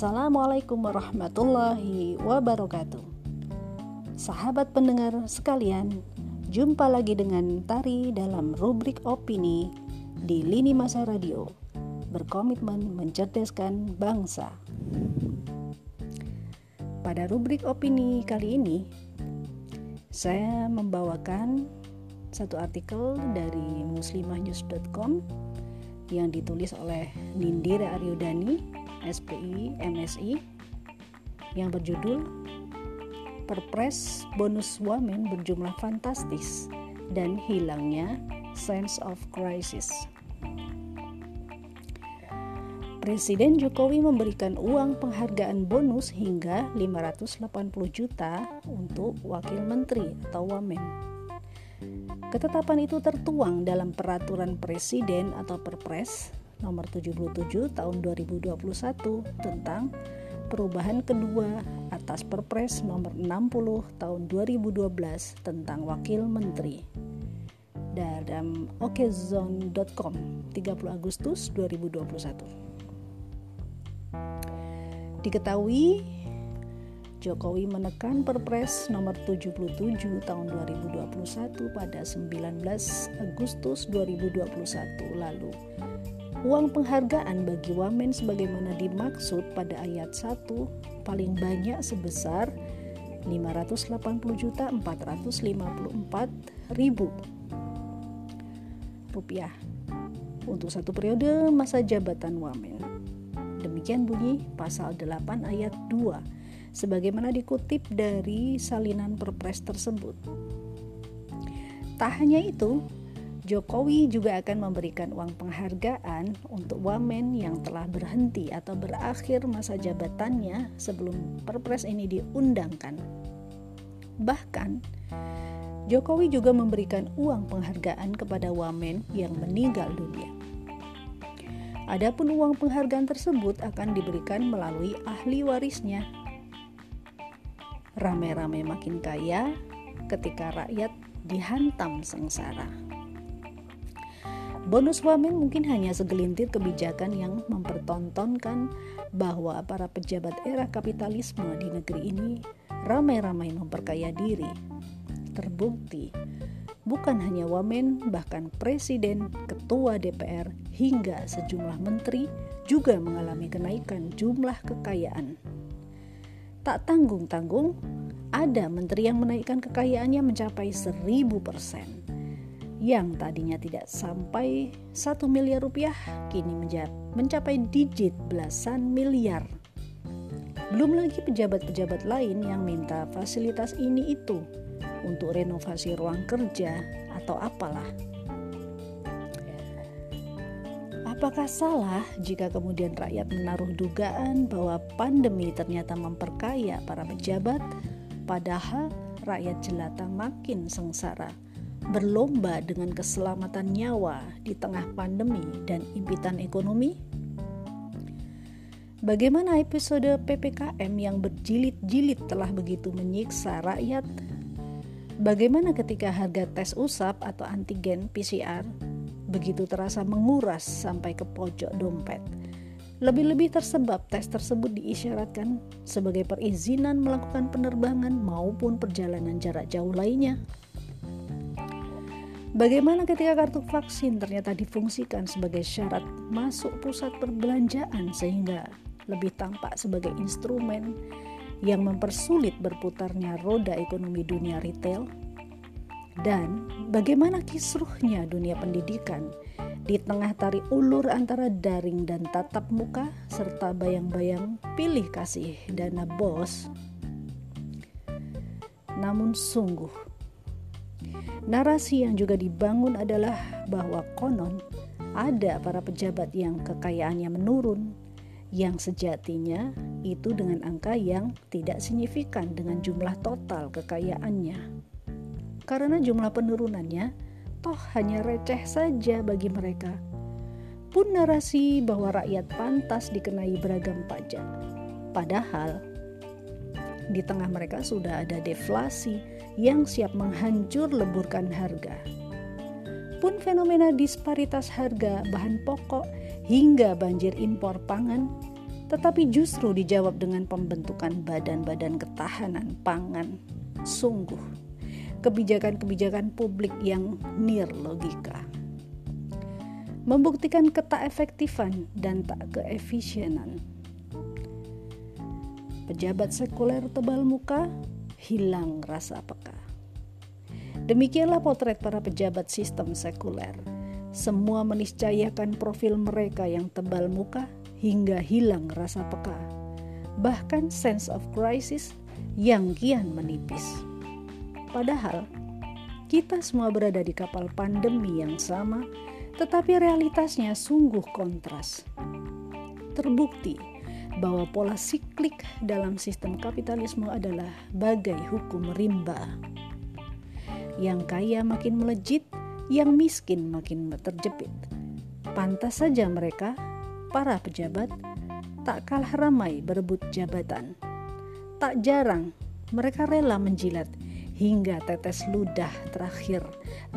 Assalamualaikum warahmatullahi wabarakatuh. Sahabat pendengar sekalian, jumpa lagi dengan Tari dalam rubrik opini di Lini Masa Radio. Berkomitmen mencerdaskan bangsa. Pada rubrik opini kali ini, saya membawakan satu artikel dari muslimahnews.com yang ditulis oleh Nindira Aryudani, SPI, MSI, yang berjudul Perpres bonus wamen berjumlah fantastis dan hilangnya sense of crisis. Presiden Jokowi memberikan uang penghargaan bonus hingga 580 juta untuk wakil menteri atau wamen. Ketetapan itu tertuang dalam peraturan presiden atau perpres nomor 77 tahun 2021 tentang perubahan kedua atas perpres nomor 60 tahun 2012 tentang wakil menteri dalam okezone.com 30 Agustus 2021. Diketahui Jokowi menekan Perpres nomor 77 tahun 2021 pada 19 Agustus 2021 lalu. Uang penghargaan bagi wamen sebagaimana dimaksud pada ayat 1 paling banyak sebesar 580 ribu rupiah untuk satu periode masa jabatan wamen. Demikian bunyi pasal 8 ayat 2 sebagaimana dikutip dari salinan perpres tersebut. Tak hanya itu, Jokowi juga akan memberikan uang penghargaan untuk wamen yang telah berhenti atau berakhir masa jabatannya sebelum perpres ini diundangkan. Bahkan, Jokowi juga memberikan uang penghargaan kepada wamen yang meninggal dunia. Adapun uang penghargaan tersebut akan diberikan melalui ahli warisnya. Rame-rame makin kaya ketika rakyat dihantam sengsara. Bonus wamen mungkin hanya segelintir kebijakan yang mempertontonkan bahwa para pejabat era kapitalisme di negeri ini ramai-ramai memperkaya diri. Terbukti bukan hanya wamen, bahkan presiden, ketua DPR, hingga sejumlah menteri juga mengalami kenaikan jumlah kekayaan. Tak tanggung-tanggung, ada menteri yang menaikkan kekayaannya mencapai seribu persen. Yang tadinya tidak sampai satu miliar rupiah, kini mencapai digit belasan miliar. Belum lagi pejabat-pejabat lain yang minta fasilitas ini itu untuk renovasi ruang kerja atau apalah. Apakah salah jika kemudian rakyat menaruh dugaan bahwa pandemi ternyata memperkaya para pejabat, padahal rakyat jelata makin sengsara, berlomba dengan keselamatan nyawa di tengah pandemi dan impitan ekonomi? Bagaimana episode PPKM yang berjilid-jilid telah begitu menyiksa rakyat Bagaimana ketika harga tes usap atau antigen PCR begitu terasa menguras sampai ke pojok dompet? Lebih-lebih tersebab tes tersebut diisyaratkan sebagai perizinan melakukan penerbangan maupun perjalanan jarak jauh lainnya. Bagaimana ketika kartu vaksin ternyata difungsikan sebagai syarat masuk pusat perbelanjaan sehingga lebih tampak sebagai instrumen yang mempersulit berputarnya roda ekonomi dunia retail? Dan bagaimana kisruhnya dunia pendidikan di tengah tarik ulur antara daring dan tatap muka serta bayang-bayang pilih kasih dana bos? Namun sungguh, narasi yang juga dibangun adalah bahwa konon ada para pejabat yang kekayaannya menurun yang sejatinya itu dengan angka yang tidak signifikan dengan jumlah total kekayaannya. Karena jumlah penurunannya toh hanya receh saja bagi mereka. Pun narasi bahwa rakyat pantas dikenai beragam pajak. Padahal di tengah mereka sudah ada deflasi yang siap menghancur leburkan harga. Pun fenomena disparitas harga bahan pokok hingga banjir impor pangan tetapi justru dijawab dengan pembentukan badan-badan ketahanan pangan. Sungguh, kebijakan-kebijakan publik yang nir logika. Membuktikan ketak efektifan dan tak keefisienan. Pejabat sekuler tebal muka, hilang rasa. Demikianlah potret para pejabat sistem sekuler. Semua meniscayakan profil mereka yang tebal muka, hingga hilang rasa peka, bahkan sense of crisis yang kian menipis. Padahal, kita semua berada di kapal pandemi yang sama, tetapi realitasnya sungguh kontras. Terbukti bahwa pola siklik dalam sistem kapitalisme adalah bagai hukum rimba. Yang kaya makin melejit, yang miskin makin terjepit. Pantas saja mereka para pejabat tak kalah ramai berebut jabatan. Tak jarang mereka rela menjilat hingga tetes ludah terakhir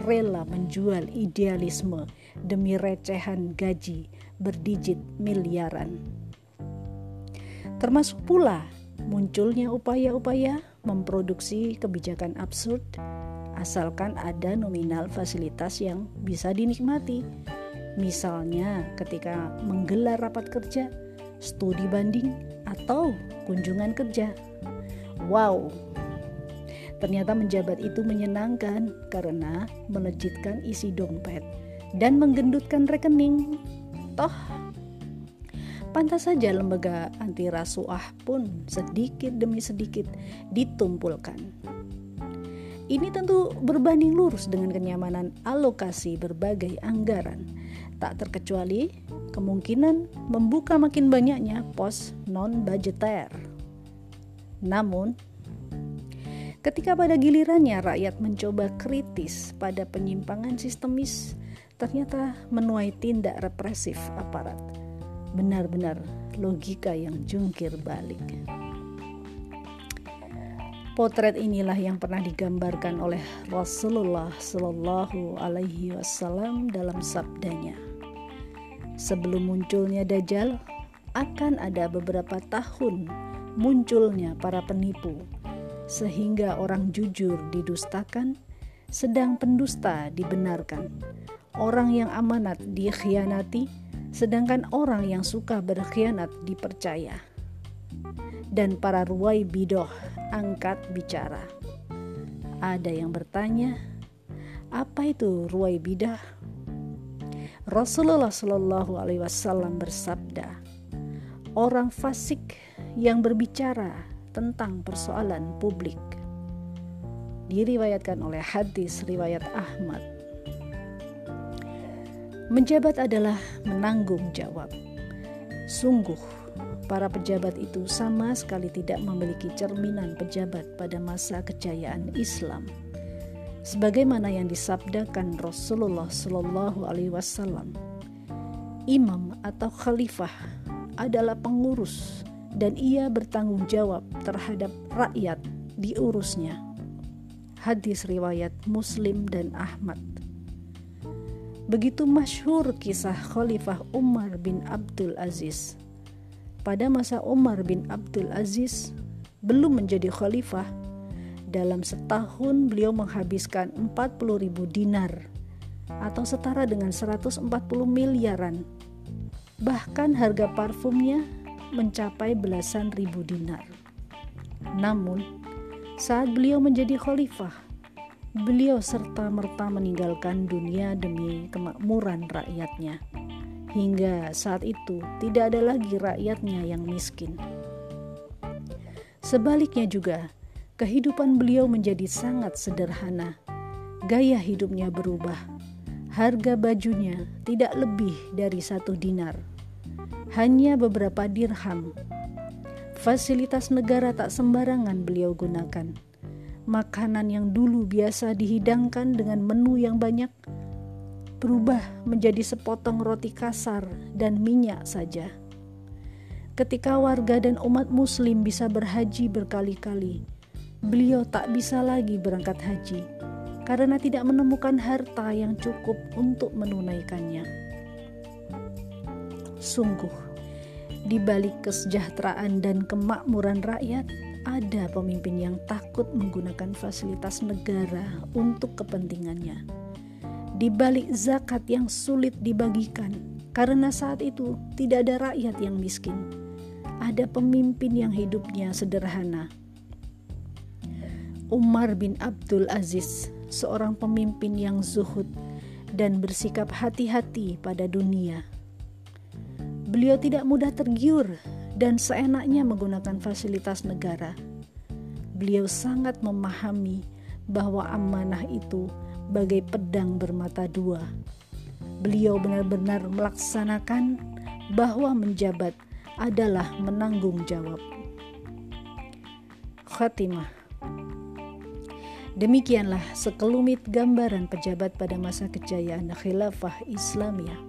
rela menjual idealisme demi recehan gaji berdijit miliaran. Termasuk pula munculnya upaya-upaya memproduksi kebijakan absurd asalkan ada nominal fasilitas yang bisa dinikmati Misalnya ketika menggelar rapat kerja, studi banding, atau kunjungan kerja. Wow, ternyata menjabat itu menyenangkan karena melejitkan isi dompet dan menggendutkan rekening. Toh, pantas saja lembaga anti rasuah pun sedikit demi sedikit ditumpulkan. Ini tentu berbanding lurus dengan kenyamanan alokasi berbagai anggaran tak terkecuali kemungkinan membuka makin banyaknya pos non-budgeter. Namun, ketika pada gilirannya rakyat mencoba kritis pada penyimpangan sistemis, ternyata menuai tindak represif aparat. Benar-benar logika yang jungkir balik. Potret inilah yang pernah digambarkan oleh Rasulullah Shallallahu Alaihi Wasallam dalam sabdanya. Sebelum munculnya Dajjal, akan ada beberapa tahun munculnya para penipu, sehingga orang jujur didustakan, sedang pendusta dibenarkan. Orang yang amanat dikhianati, sedangkan orang yang suka berkhianat dipercaya. Dan para ruwai bidoh angkat bicara. Ada yang bertanya, apa itu ruwai bidah? Rasulullah Shallallahu Alaihi Wasallam bersabda, orang fasik yang berbicara tentang persoalan publik diriwayatkan oleh hadis riwayat Ahmad. Menjabat adalah menanggung jawab. Sungguh, para pejabat itu sama sekali tidak memiliki cerminan pejabat pada masa kejayaan Islam sebagaimana yang disabdakan Rasulullah Shallallahu Alaihi Wasallam. Imam atau khalifah adalah pengurus dan ia bertanggung jawab terhadap rakyat diurusnya. Hadis riwayat Muslim dan Ahmad. Begitu masyhur kisah Khalifah Umar bin Abdul Aziz. Pada masa Umar bin Abdul Aziz belum menjadi khalifah, dalam setahun beliau menghabiskan 40 ribu dinar atau setara dengan 140 miliaran. Bahkan harga parfumnya mencapai belasan ribu dinar. Namun, saat beliau menjadi khalifah, beliau serta-merta meninggalkan dunia demi kemakmuran rakyatnya. Hingga saat itu tidak ada lagi rakyatnya yang miskin. Sebaliknya juga, kehidupan beliau menjadi sangat sederhana. Gaya hidupnya berubah. Harga bajunya tidak lebih dari satu dinar. Hanya beberapa dirham. Fasilitas negara tak sembarangan beliau gunakan. Makanan yang dulu biasa dihidangkan dengan menu yang banyak berubah menjadi sepotong roti kasar dan minyak saja. Ketika warga dan umat Muslim bisa berhaji berkali-kali, beliau tak bisa lagi berangkat haji karena tidak menemukan harta yang cukup untuk menunaikannya. Sungguh, Di balik kesejahteraan dan kemakmuran rakyat, ada pemimpin yang takut menggunakan fasilitas negara untuk kepentingannya. Di balik zakat yang sulit dibagikan, karena saat itu tidak ada rakyat yang miskin, ada pemimpin yang hidupnya sederhana. Umar bin Abdul Aziz, seorang pemimpin yang zuhud dan bersikap hati-hati pada dunia. Beliau tidak mudah tergiur dan seenaknya menggunakan fasilitas negara. Beliau sangat memahami bahwa amanah itu bagai pedang bermata dua. Beliau benar-benar melaksanakan bahwa menjabat adalah menanggung jawab. Khatimah Demikianlah sekelumit gambaran pejabat pada masa kejayaan khilafah Islamiyah.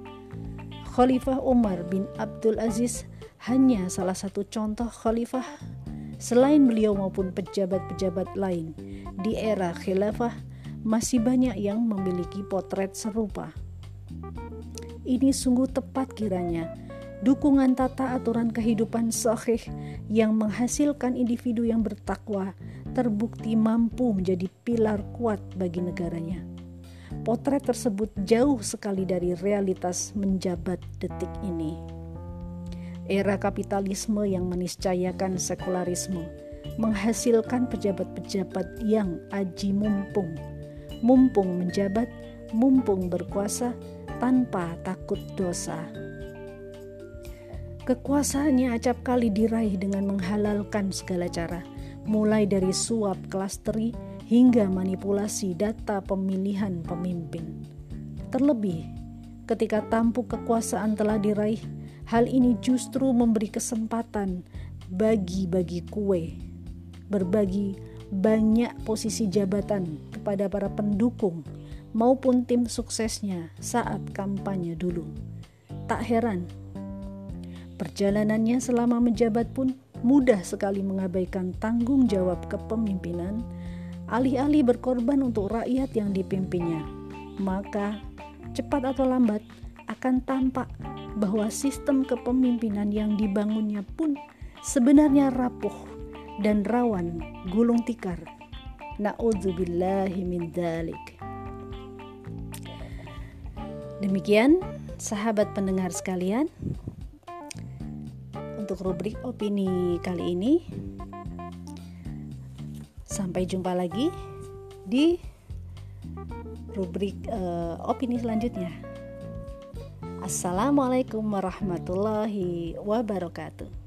Khalifah Umar bin Abdul Aziz hanya salah satu contoh khalifah selain beliau maupun pejabat-pejabat lain di era khilafah masih banyak yang memiliki potret serupa. Ini sungguh tepat kiranya dukungan tata aturan kehidupan sahih yang menghasilkan individu yang bertakwa terbukti mampu menjadi pilar kuat bagi negaranya. Potret tersebut jauh sekali dari realitas menjabat detik ini. Era kapitalisme yang meniscayakan sekularisme menghasilkan pejabat-pejabat yang aji mumpung, mumpung menjabat, mumpung berkuasa tanpa takut dosa. Kekuasaannya acap kali diraih dengan menghalalkan segala cara, mulai dari suap klasteri hingga manipulasi data pemilihan pemimpin. Terlebih, ketika tampuk kekuasaan telah diraih, Hal ini justru memberi kesempatan bagi-bagi kue, berbagi banyak posisi jabatan kepada para pendukung maupun tim suksesnya saat kampanye dulu. Tak heran, perjalanannya selama menjabat pun mudah sekali mengabaikan tanggung jawab kepemimpinan, alih-alih berkorban untuk rakyat yang dipimpinnya. Maka, cepat atau lambat akan tampak bahwa sistem kepemimpinan yang dibangunnya pun sebenarnya rapuh dan rawan gulung tikar. Na'udzubillahi. Demikian sahabat pendengar sekalian untuk rubrik opini kali ini. Sampai jumpa lagi di rubrik uh, opini selanjutnya. Assalamualaikum warahmatullahi wabarakatuh.